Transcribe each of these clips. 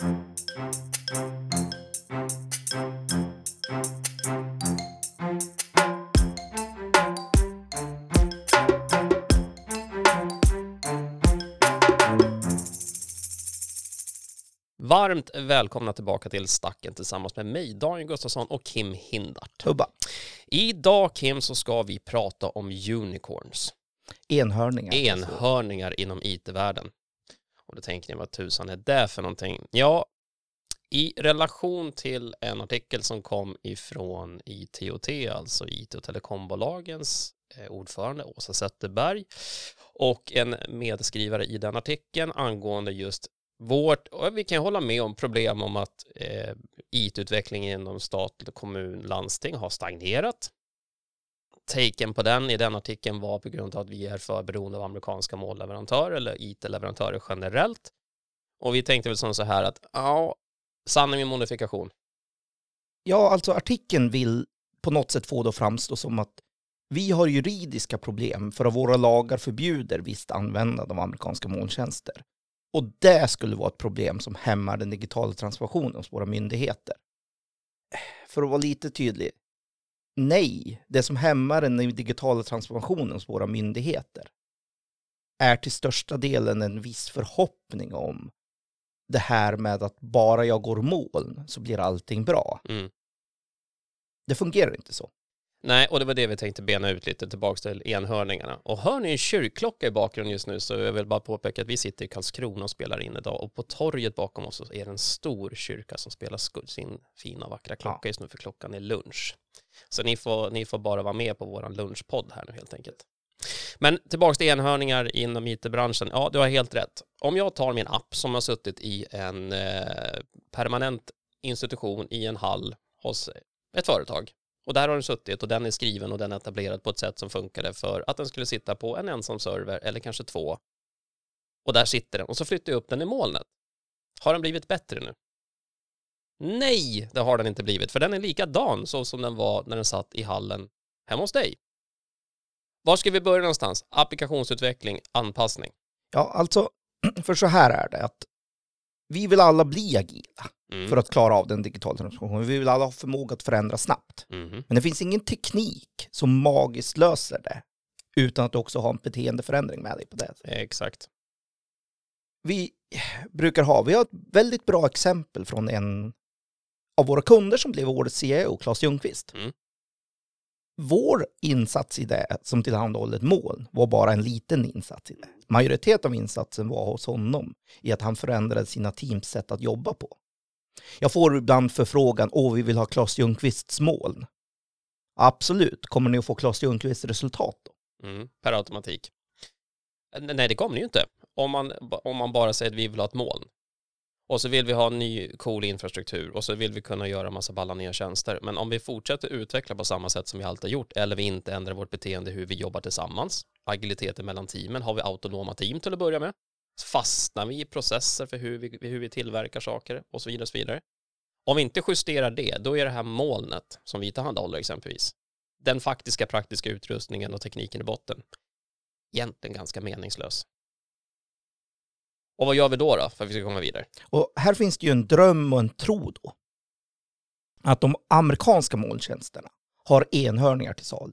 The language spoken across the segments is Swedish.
Varmt välkomna tillbaka till Stacken tillsammans med mig, Daniel Gustafsson och Kim Hindart. Hubba. Idag Kim så ska vi prata om unicorns, Enhörningar. enhörningar inom IT-världen. Och då tänker ni vad tusan är det för någonting? Ja, i relation till en artikel som kom ifrån ITOT, alltså IT och telekombolagens eh, ordförande Åsa Zetterberg och en medskrivare i den artikeln angående just vårt, och vi kan hålla med om problem om att eh, IT-utvecklingen inom stat, kommun, landsting har stagnerat. Taken på den i den artikeln var på grund av att vi är för beroende av amerikanska målleverantörer eller IT-leverantörer generellt. Och vi tänkte väl som så här att ja, sanning med modifikation. Ja, alltså artikeln vill på något sätt få det att framstå som att vi har juridiska problem för att våra lagar förbjuder visst användande av amerikanska molntjänster. Och det skulle vara ett problem som hämmar den digitala transformationen hos våra myndigheter. För att vara lite tydlig. Nej, det som hämmar den digitala transformationen hos våra myndigheter är till största delen en viss förhoppning om det här med att bara jag går moln så blir allting bra. Mm. Det fungerar inte så. Nej, och det var det vi tänkte bena ut lite tillbaka till enhörningarna. Och hör ni en kyrkklocka i bakgrunden just nu så jag vill bara påpeka att vi sitter i Karlskrona och spelar in idag och på torget bakom oss är det en stor kyrka som spelar sin fina vackra klocka just nu för klockan är lunch. Så ni får, ni får bara vara med på vår lunchpodd här nu helt enkelt. Men tillbaka till enhörningar inom IT-branschen. Ja, du har helt rätt. Om jag tar min app som har suttit i en eh, permanent institution i en hall hos ett företag och där har den suttit och den är skriven och den är etablerad på ett sätt som funkade för att den skulle sitta på en ensam server eller kanske två. Och där sitter den och så flyttar jag upp den i molnet. Har den blivit bättre nu? Nej, det har den inte blivit, för den är likadan så som den var när den satt i hallen hemma hos dig. Var ska vi börja någonstans? Applikationsutveckling, anpassning. Ja, alltså, för så här är det att vi vill alla bli agila Mm. för att klara av den digitala transformationen. Vi vill alla ha förmåga att förändra snabbt. Mhm. Men det finns ingen teknik som magiskt löser det utan att du också har en beteendeförändring med dig på det. Exakt. Vi brukar ha, vi har ett väldigt bra exempel från en av våra kunder som blev årets CEO, Claes Ljungqvist. Mm. Vår insats i det, som tillhandahåller ett moln, var bara en liten insats i det. Majoritet av insatsen var hos honom i att han förändrade sina teams sätt att jobba på. Jag får ibland förfrågan, åh vi vill ha Claes Ljungqvists moln. Absolut, kommer ni att få Claes Ljungqvists resultat då? Mm. Per automatik. Nej, det kommer det ju inte. Om man, om man bara säger att vi vill ha ett moln. Och så vill vi ha en ny cool infrastruktur och så vill vi kunna göra massa balla nya tjänster. Men om vi fortsätter utveckla på samma sätt som vi alltid har gjort eller vi inte ändrar vårt beteende hur vi jobbar tillsammans, agiliteten mellan teamen, har vi autonoma team till att börja med, fastnar vi i processer för hur vi, hur vi tillverkar saker och så vidare. Och så vidare. Om vi inte justerar det, då är det här molnet som vi tillhandahåller exempelvis, den faktiska praktiska utrustningen och tekniken i botten, egentligen ganska meningslös. Och vad gör vi då, då för att vi ska komma vidare? Och här finns det ju en dröm och en tro då. Att de amerikanska molntjänsterna har enhörningar till salu.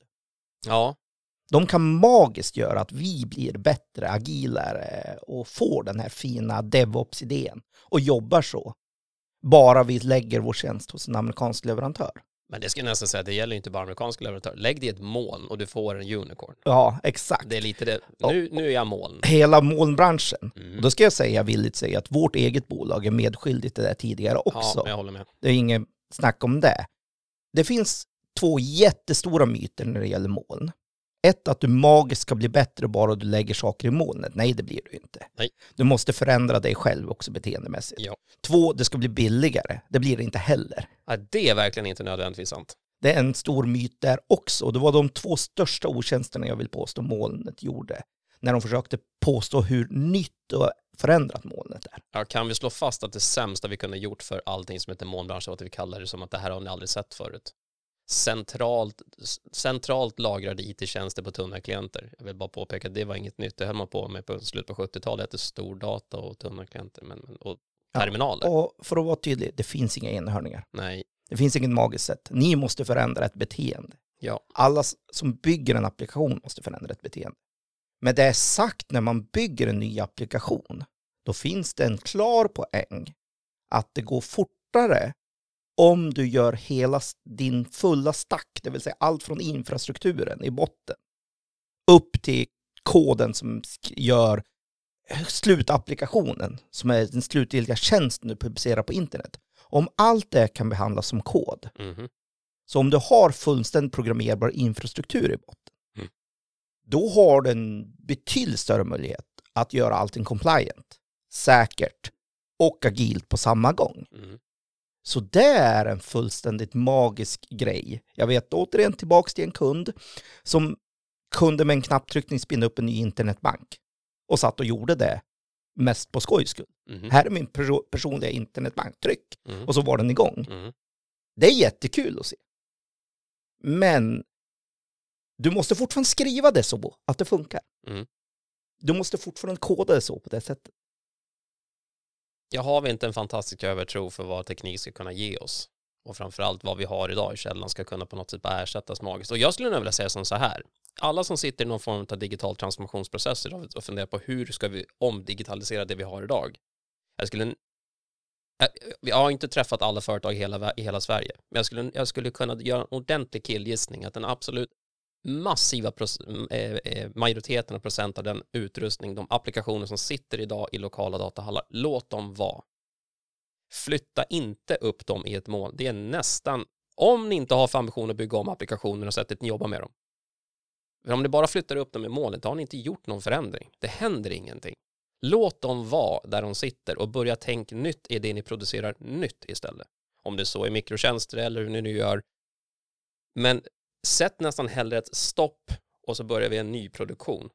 Ja, De kan magiskt göra att vi blir bättre, agilare och får den här fina DevOps-idén och jobbar så. Bara vi lägger vår tjänst hos en amerikansk leverantör. Men det skulle jag nästan säga, det gäller inte bara amerikanska leverantörer. Lägg det i ett moln och du får en unicorn. Ja, exakt. Det är lite det. Nu, nu är jag moln. Hela molnbranschen. Mm. Och då ska jag säga, villigt säga, att vårt eget bolag är medskyldigt det tidigare också. Ja, jag håller med. Det är inget snack om det. Det finns två jättestora myter när det gäller moln. Ett, att du magiskt ska bli bättre bara du lägger saker i molnet. Nej, det blir du inte. Nej. Du måste förändra dig själv också beteendemässigt. Ja. Två, det ska bli billigare. Det blir det inte heller. Ja, det är verkligen inte nödvändigtvis sant. Det är en stor myt där också. Det var de två största otjänsterna jag vill påstå molnet gjorde. När de försökte påstå hur nytt och förändrat molnet är. Ja, kan vi slå fast att det sämsta vi kunde gjort för allting som heter molnbranschen var att vi kallar det som att det här har ni aldrig sett förut. Centralt, centralt lagrade IT-tjänster på tunna klienter. Jag vill bara påpeka att det var inget nytt. Det höll man på med på slutet på 70-talet. Det stordata och tunna klienter. Men, men, och terminaler. Och för att vara tydlig, det finns inga enhörningar. Nej, Det finns ingen magiskt sätt. Ni måste förändra ett beteende. ja. Alla som bygger en applikation måste förändra ett beteende. Men det är sagt när man bygger en ny applikation, då finns det en klar poäng att det går fortare om du gör hela din fulla stack, det vill säga allt från infrastrukturen i botten, upp till koden som gör slutapplikationen, som är den slutgiltiga tjänsten du publicerar på internet. Om allt det kan behandlas som kod, Mhm. så om du har fullständigt programmerbar infrastruktur i botten, Mm. då har du en betydligt större möjlighet att göra allting compliant, säkert och agilt på samma gång. Mhm. Så det är en fullständigt magisk grej. Jag vet återigen tillbaks till en kund som kunde med en knapptryckning spinna upp en ny internetbank och satt och gjorde det mest på skojs skull. Mhm. Här är min perso- personliga internetbank, tryck! Mhm. Och så var den igång. Mhm. Det är jättekul att se. Men du måste fortfarande skriva det så att det funkar. Mm. Du måste fortfarande koda det så på det sättet. Jag har vi inte en fantastisk övertro för vad teknik ska kunna ge oss och framförallt vad vi har idag i källan ska kunna på något sätt bara ersättas magiskt. Och jag skulle nog vilja säga som så här. Alla som sitter i någon form av digital transformationsprocess idag och funderar på hur ska vi omdigitalisera det vi har idag. Jag skulle jag- har inte träffat alla företag i hela, i hela Sverige, men jag skulle, jag skulle kunna göra en ordentlig killgissning att den absolut massiva eh, eh, majoriteten av procent av den utrustning, de applikationer som sitter idag i lokala datahallar, låt dem vara. Flytta inte upp dem i ett mål. Det är nästan, om ni inte har för ambition att bygga om applikationerna, och sättet ni jobbar med dem. För om ni bara flyttar upp dem i målet, då har ni inte gjort någon förändring. Det händer ingenting. Låt dem vara där de sitter och börja tänka nytt i det ni producerar nytt istället. Om det så är mikrotjänster eller hur ni nu gör. Men sätt nästan hellre ett stopp och så börjar vi en ny produktion.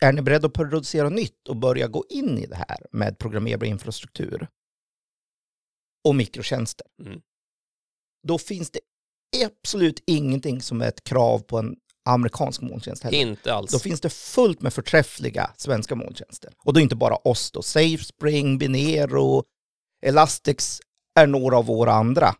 Är ni beredda att producera nytt och börja gå in i det här med programmerbar infrastruktur och mikrotjänster, Mm. då finns det absolut ingenting som är ett krav på en amerikansk molntjänst heller. Inte alls. Då finns det fullt med förträffliga svenska molntjänster. Och då inte bara oss då. SafeSpring, Binero, Elastix är några av våra andra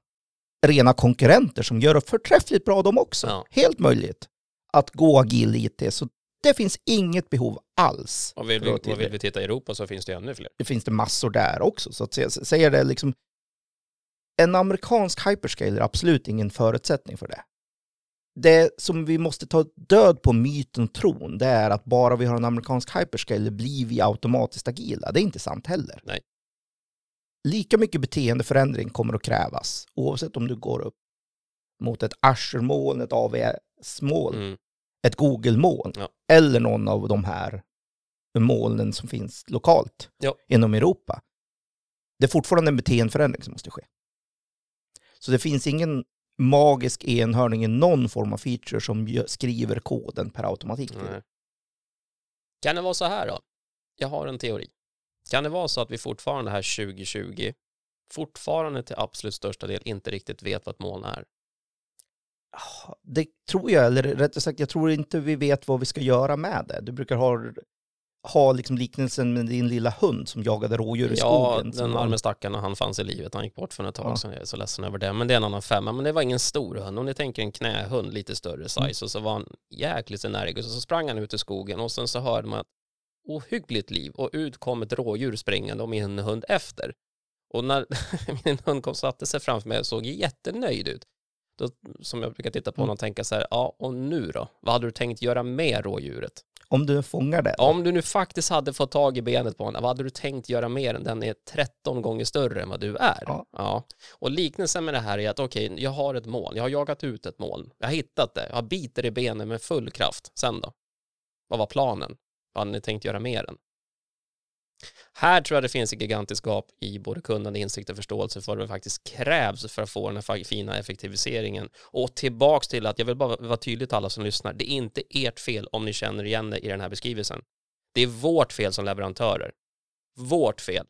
rena konkurrenter som gör det förträffligt bra de också. Ja. Helt möjligt att gå agil IT. Så det finns inget behov alls. Och vill vi, och vill vi titta i Europa så finns det ännu fler. Det finns det massor där också. Så att sä- säga det liksom, en amerikansk hyperscale är absolut ingen förutsättning för det. Det som vi måste ta död på myten och tron, det är att bara vi har en amerikansk hyperscale blir vi automatiskt agila. Det är inte sant heller. Nej. Lika mycket beteendeförändring kommer att krävas, oavsett om du går upp mot ett Azure-moln, ett AWS-moln, Mm. ett Google-moln Ja. eller någon av de här molnen som finns lokalt Ja. inom Europa. Det är fortfarande en beteendeförändring som måste ske. Så det finns ingen magisk enhörning i någon form av feature som skriver koden per automatik. Nej. Kan det vara så här då? Jag har en teori. Kan det vara så att vi fortfarande här 2020 fortfarande till absolut största del inte riktigt vet vad ett moln är? Ah, Det tror jag, eller rättare sagt, jag tror inte vi vet vad vi ska göra med det. Du brukar ha, ha liksom liknelsen med din lilla hund som jagade rådjur i Ja, skogen. som den arme stackaren han fanns i livet. Han gick bort för ett tag Ja. sedan. Jag är så ledsen över det. Men det är en annan femma. Men det var ingen stor hund. Om ni tänker en knähund, lite större size. Mm. Och så var han jäkligt energisk. Och så sprang han ut i skogen. Och sen så hörde man ett ohyggligt liv. Och ut kom ett rådjur springande och min hund efter. Och när min hund kom satte sig framför mig och såg jättenöjd ut. Då, som jag brukar titta på Mm. honom och tänka så här, ja och nu då? Vad hade du tänkt göra med rådjuret? Om du fångar det. Om du nu faktiskt hade fått tag i benet på honom, vad hade du tänkt göra mer än den är 13 gånger större än vad du är? Ja. Och liknelsen med det här är att okej, jag har ett mål, jag har jagat ut ett mål, jag har hittat det, jag biter i benen med full kraft. Sen då? Vad var planen? Vad hade ni tänkt göra mer än? Här tror jag det finns ett gigantiskt gap i både kunnande, insikt och förståelse för vad det faktiskt krävs för att få den här fina effektiviseringen. Och tillbaks till att jag vill bara vara tydlig till alla som lyssnar, det är inte ert fel om ni känner igen det i den här beskrivelsen. Det är vårt fel som leverantörer. Vårt fel.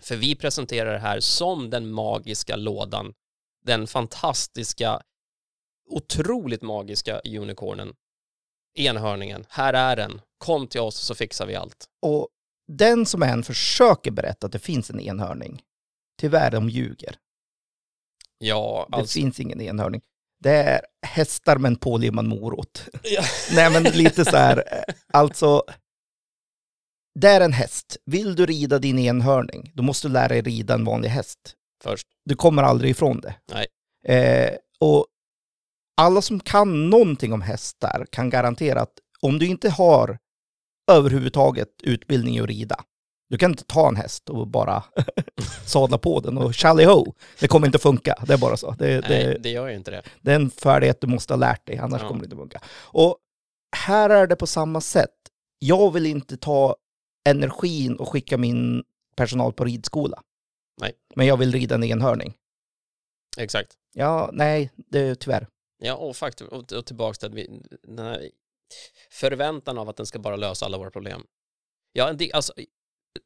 För vi presenterar det här som den magiska lådan, den fantastiska, otroligt magiska unicornen, enhörningen. Här är den. Kom till oss så fixar vi allt. Och den som än försöker berätta att det finns en enhörning, tyvärr de ljuger. Ja, Det alltså. finns ingen enhörning. Det är hästar med en pålimmad morot. Ja. Nej men lite så här, eh, alltså. Det är en häst. Vill du rida din enhörning, då måste du lära dig rida en vanlig häst. Först. Du kommer aldrig ifrån det. Nej. Eh, och alla som kan någonting om hästar kan garantera att om du inte har överhuvudtaget utbildning i att rida, du kan inte ta en häst och bara sadla på den och tjally ho. Det kommer inte funka, det är bara så. Det, Nej, det, det gör ju inte det. det är en färdighet du måste ha lärt dig, annars Ja. kommer det inte funka. Och här är det på samma sätt. Jag vill inte ta energin och skicka min personal på ridskola. Nej. Men jag vill rida en enhörning. Exakt. Ja, nej, det är tyvärr. Ja, och faktiskt, och, och tillbaks till att vi, den här förväntan av att den ska bara lösa alla våra problem. Ja, di- alltså,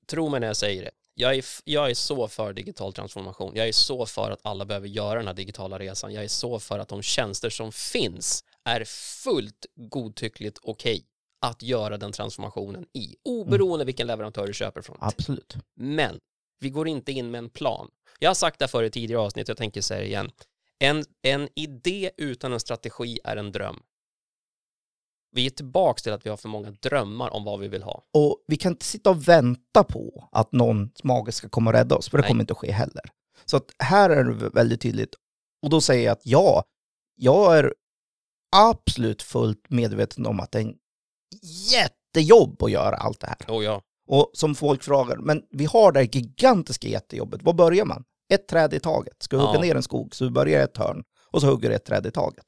tro mig när jag säger det. Jag är, jag är så för digital transformation. Jag är så för att alla behöver göra den här digitala resan. Jag är så för att de tjänster som finns är fullt godtyckligt okej att göra den transformationen i, oberoende vilken leverantör du köper från. Absolut. Men vi går inte in med en plan. Jag har sagt det förr i tidigare avsnitt, jag tänker säga det igen. En, en idé utan en strategi är en dröm. Vi är tillbaka till att vi har för många drömmar om vad vi vill ha. Och vi kan inte sitta och vänta på att någon mage ska komma och rädda oss, för det Nej. kommer inte att ske heller. Så att här är det väldigt tydligt. Och då säger jag att ja, jag är absolut fullt medveten om att det är en jättejobb att göra allt det här. Oh ja, Och som folk frågar, men vi har det här gigantiska jättejobbet, var börjar man? Ett träd i taget. Ska du hugga Ja. ner en skog så du börjar i ett hörn och så hugger du ett träd i taget.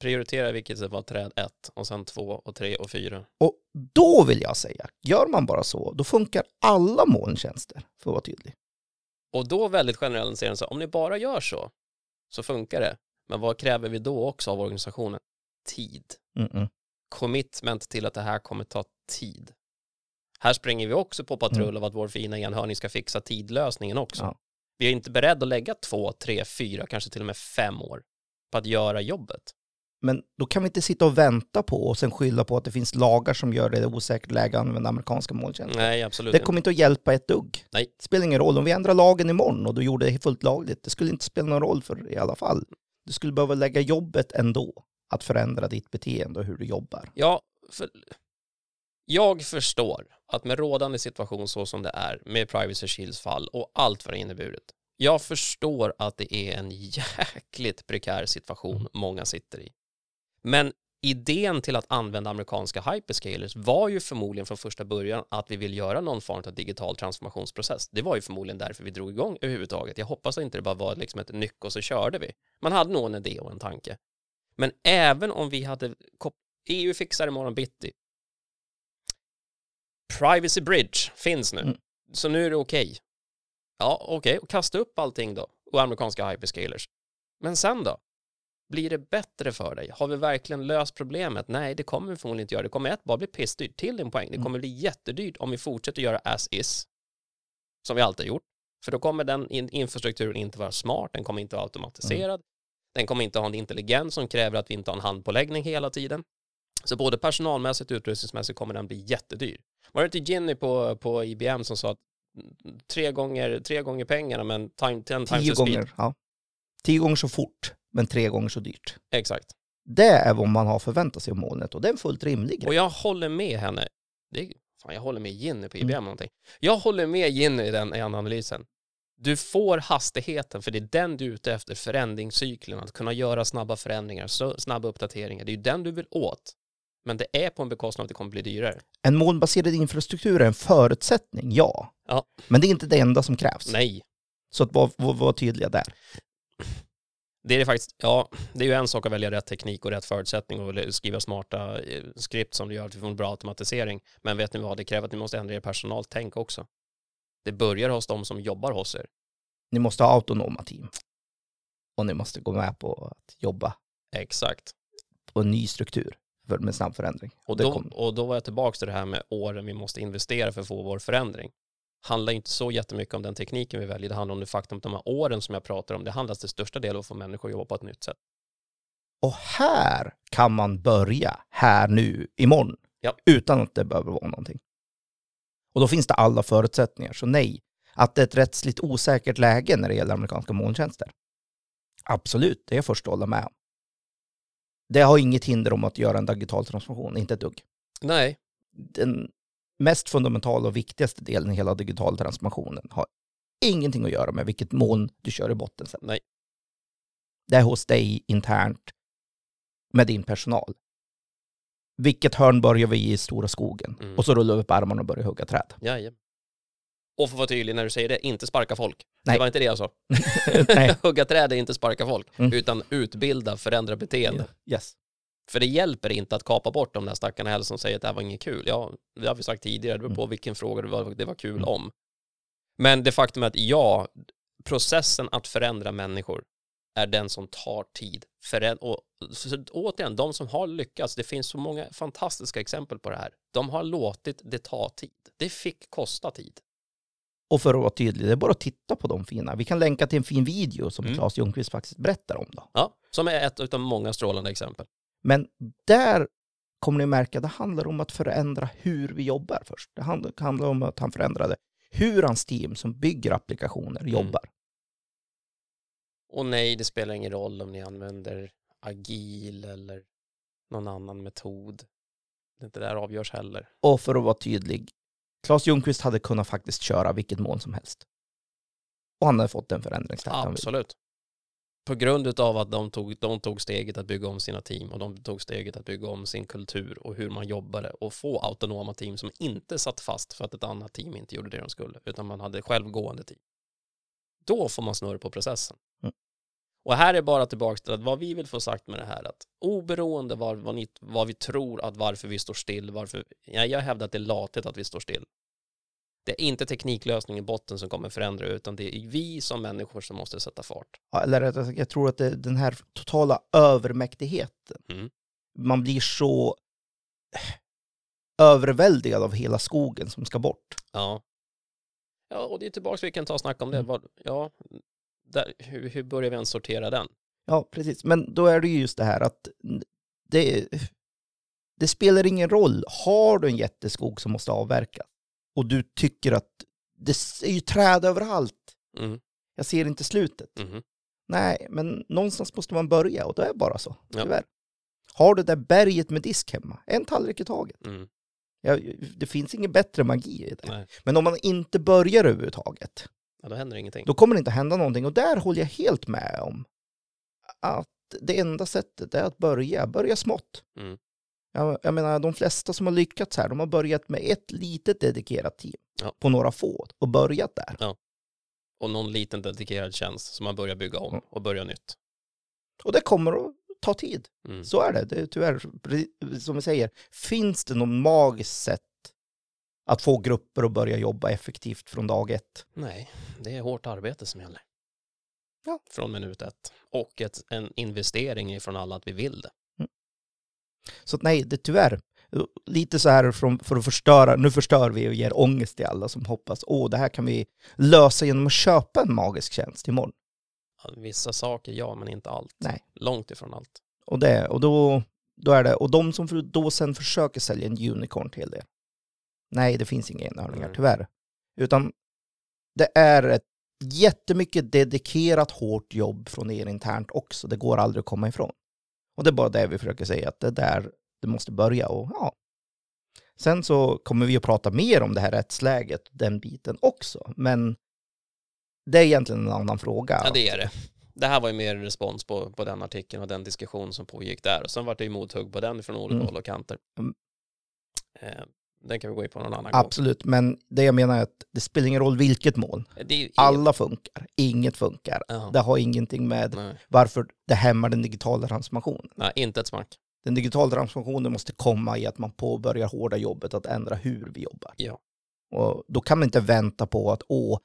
prioritera vilket var träd ett och sen två och tre och fyra. Och då vill jag säga, gör man bara så, då funkar alla molntjänster, för att vara tydlig. Och då väldigt generaliserande, så om ni bara gör så, så funkar det. Men vad kräver vi då också av organisationen? Tid. Mm-mm. commitment till att det här kommer ta tid. Här springer vi också på patrull Mm. av att vår fina enhörning ska fixa tidlösningen också. Ja. Vi är inte beredda att lägga två, tre, fyra, kanske till och med fem år på att göra jobbet. Men då kan vi inte sitta och vänta på och sen skylla på att det finns lagar som gör det osäkert läge att använda amerikanska molntjänster. Nej, absolut Det kommer inte att hjälpa ett dugg. Nej. Det spelar ingen roll. Om vi ändrar lagen imorgon och du gjorde det fullt lagligt, det skulle inte spela någon roll för i alla fall. Du skulle behöva lägga jobbet ändå, att förändra ditt beteende och hur du jobbar. Ja, för jag förstår att med rådande situation så som det är, med Privacy Shields fall och allt vad det inneburit, jag förstår att det är en jäkligt prekär situation många sitter i. Men idén till att använda amerikanska hyperscalers var ju förmodligen från första början att vi vill göra någon form av digital transformationsprocess. Det var ju förmodligen därför vi drog igång överhuvudtaget. Jag hoppas att inte det bara var liksom ett nyck och så körde vi. Man hade nog en idé och en tanke. Men även om vi hade EU fixar imorgon bitti. Privacy Bridge finns nu. Mm. Så nu är det okej. Ja, okej, och kasta upp allting då. Och amerikanska hyperscalers. Men sen då? Blir det bättre för dig? Har vi verkligen löst problemet? Nej, det kommer vi förmodligen inte göra. Det kommer ett bara bli pissdyrt. Till din poäng, det Mm. kommer bli jättedyrt om vi fortsätter göra as is. Som vi alltid har gjort. För då kommer den in- infrastrukturen inte vara smart, den kommer inte vara automatiserad. Den kommer inte ha en intelligens som kräver att vi inte har en handpåläggning hela tiden. Så både personalmässigt och utrustningsmässigt kommer den bli jättedyr. Var det inte Ginny på, på IBM som sa att tre gånger, tre gånger pengarna men time, ten times Tio gånger, ja. Tio gånger så fort, men tre gånger så dyrt. Exakt. Det är vad man har förväntat sig av molnet och det är en fullt rimlig Och grej. jag håller med henne. Det fan, jag håller med Ginny på IBM Mm. någonting. Jag håller med Ginny i den, i den analysen. Du får hastigheten, för det är den du är ute efter, förändringscykeln, att kunna göra snabba förändringar, snabba uppdateringar. Det är ju den du vill åt. Men det är på en bekostnad av att det kommer bli dyrare. En molnbaserad infrastruktur är en förutsättning, ja. Ja. Men det är inte det enda som krävs. Nej, Så att vara var, var tydliga där. det är det faktiskt, ja, det är ju en sak att välja rätt teknik och rätt förutsättning och skriva smarta eh, skript som gör att vi får en bra automatisering. Men vet ni vad, det kräver att ni måste ändra er personaltänk också. Det börjar hos de som jobbar hos er. Ni måste ha autonoma team. Och ni måste gå med på att jobba Exakt. på en ny struktur för, med snabb förändring. Och då, kommer. och då var jag tillbaka till det här med åren vi måste investera för att få vår förändring. handlar inte så jättemycket om den tekniken vi väljer, det handlar om det faktum att de här åren som jag pratar om, det handlar till största del om att få människor att jobba på ett nytt sätt. Och här kan man börja, här nu, imorgon. Ja. Utan att det behöver vara någonting. Och då finns det alla förutsättningar, så nej. Att det är ett rättsligt osäkert läge när det gäller amerikanska molntjänster. Absolut, det är jag först att hålla med om. Det har inget hinder om att göra en digital transformation, inte ett dugg. Nej, Den mest fundamentala och viktigaste delen i hela digital transformationen har ingenting att göra med vilket moln du kör i botten sen. Nej. Det är hos dig internt med din personal. Vilket hörn börjar vi i stora skogen? Mm. Och så rullar vi upp armarna och börjar hugga träd. Jaja. Och för att vara tydlig när du säger det, inte sparka folk. Nej. Det var inte det jag sa. Hugga träd är inte sparka folk, Mm. utan utbilda, förändra beteende. Yes. För det hjälper inte att kapa bort de där stackarna heller som säger att det här var inget kul. Ja, det har vi sagt tidigare, det beror på vilken fråga det var, det var kul Mm. om. Men det faktum att ja, processen att förändra människor är den som tar tid. Förä- och, så, återigen, de som har lyckats, det finns så många fantastiska exempel på det här. De har låtit det ta tid. Det fick kosta tid. Och för att vara tydlig, det är bara att titta på de fina. Vi kan länka till en fin video som Mm. Claes Ljungqvist faktiskt berättar om. Då. Ja, som är ett av många strålande exempel. Men där kommer ni märka, det handlar om att förändra hur vi jobbar först. Det hand- handlar om att han förändrade hur hans team som bygger applikationer Mm. jobbar. Och nej, det spelar ingen roll om ni använder agil eller någon annan metod. Det inte där avgörs heller. Och för att vara tydlig, Claes Ljungqvist hade kunnat faktiskt köra vilket mål som helst. Och han hade fått den förändringstakt. Absolut. På grund av att de tog, de tog steget att bygga om sina team och de tog steget att bygga om sin kultur och hur man jobbade och få autonoma team som inte satt fast för att ett annat team inte gjorde det de skulle utan man hade självgående team. Då får man snurr på processen. Och här är bara tillbaka till att vad vi vill få sagt med det här att oberoende vad, vad, ni, vad vi tror att varför vi står still, varför, ja, jag hävdar att det är lathet att vi står still. Det är inte tekniklösningen i botten som kommer förändra utan det är vi som människor som måste sätta fart. Ja, Eller rättare sagt, jag tror att det är den här totala övermäktigheten. Mm. Man blir så överväldigad av hela skogen som ska bort. Ja. Ja, och det är tillbaka, vi kan ta och snacka om det. Mm. Ja, där, hur, hur börjar vi ens sortera den? Ja, precis. Men då är det ju just det här att det, det spelar ingen roll. Har du en jätteskog som måste avverkas och du tycker att det är ju träd överallt. Mm. Jag ser inte slutet. Mhm. Nej, men någonstans måste man börja och det är bara så. Ja. Tyvärr. Har du det där berget med disk hemma, en tallrik i taget. Mm. Ja, det finns ingen bättre magi i det. Nej, Men om man inte börjar överhuvudtaget, ja, då händer ingenting. då kommer det inte hända någonting. Och där håller jag helt med om att det enda sättet är att börja, börja smått. Mm. Jag, jag menar, de flesta som har lyckats här, de har börjat med ett litet dedikerat team Ja. på några få och börjat där. Och någon liten dedikerad tjänst som man börjar bygga om Mm. och börja nytt. Och det kommer att ta tid. Mm. Så är det. det är tyvärr, som vi säger, finns det något magiskt sätt att få grupper att börja jobba effektivt från dag ett? Nej, det är hårt arbete som gäller. Ja. Från minut ett. Och ett, en investering ifrån alla att vi vill det. Så att nej, det tyvärr. Lite så här från, för att förstöra, nu förstör vi och ger ångest till alla som hoppas, åh, det här kan vi lösa genom att köpa en magisk tjänst imorgon. Vissa saker ja, men inte allt. Nej. Långt ifrån allt. Och, det, och då, då är det, och de som då sen försöker sälja en unicorn till det, nej, det finns inga enhörningar, tyvärr. Utan det är ett jättemycket dedikerat hårt jobb från er internt också, det går aldrig att komma ifrån. Och det är bara det vi försöker säga, att det är där det måste börja. Och, ja. Sen så kommer vi att prata mer om det här rättsläget, den biten också, men det är egentligen en annan fråga. Ja, det är det. Det här var ju mer respons på, på den artikeln och den diskussion som pågick där. Och sen var det ju mothugg på den från olika Mm. håll och kanter. Mm. Den kan vi gå in på någon annan gång. Absolut, men det jag menar är att det spelar ingen roll vilket mål. Ju Alla funkar, inget funkar. Ja. Det har ingenting med Nej. varför det hämmar den digitala transformationen. Nej, inte ett smack. Den digitala transformationen måste komma i att man påbörjar hårda jobbet att ändra hur vi jobbar. Ja. Och då kan man inte vänta på att åh,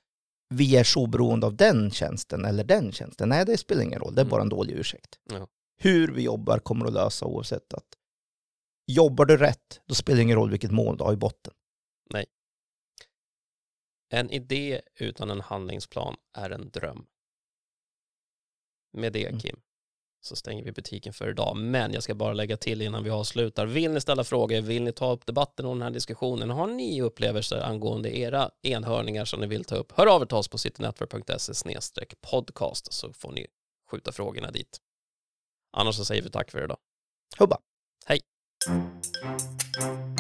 vi är så beroende av den tjänsten eller den tjänsten. Nej, det spelar ingen roll. Det är Mm. bara en dålig ursäkt. Ja. Hur vi jobbar kommer att lösa oavsett att jobbar du rätt, då spelar det ingen roll vilket mål du har i botten. En idé utan en handlingsplan är en dröm. Med det Mm. Kim, så stänger vi butiken för idag. Men jag ska bara lägga till innan vi avslutar. Vill ni ställa frågor, vill ni ta upp debatten och den här diskussionen, har ni upplevelser angående era enhörningar som ni vill ta upp, hör av er till oss på citynetwork.se podcast så får ni skjuta frågorna dit. Annars så säger vi tack för idag. Hubba. Thank you.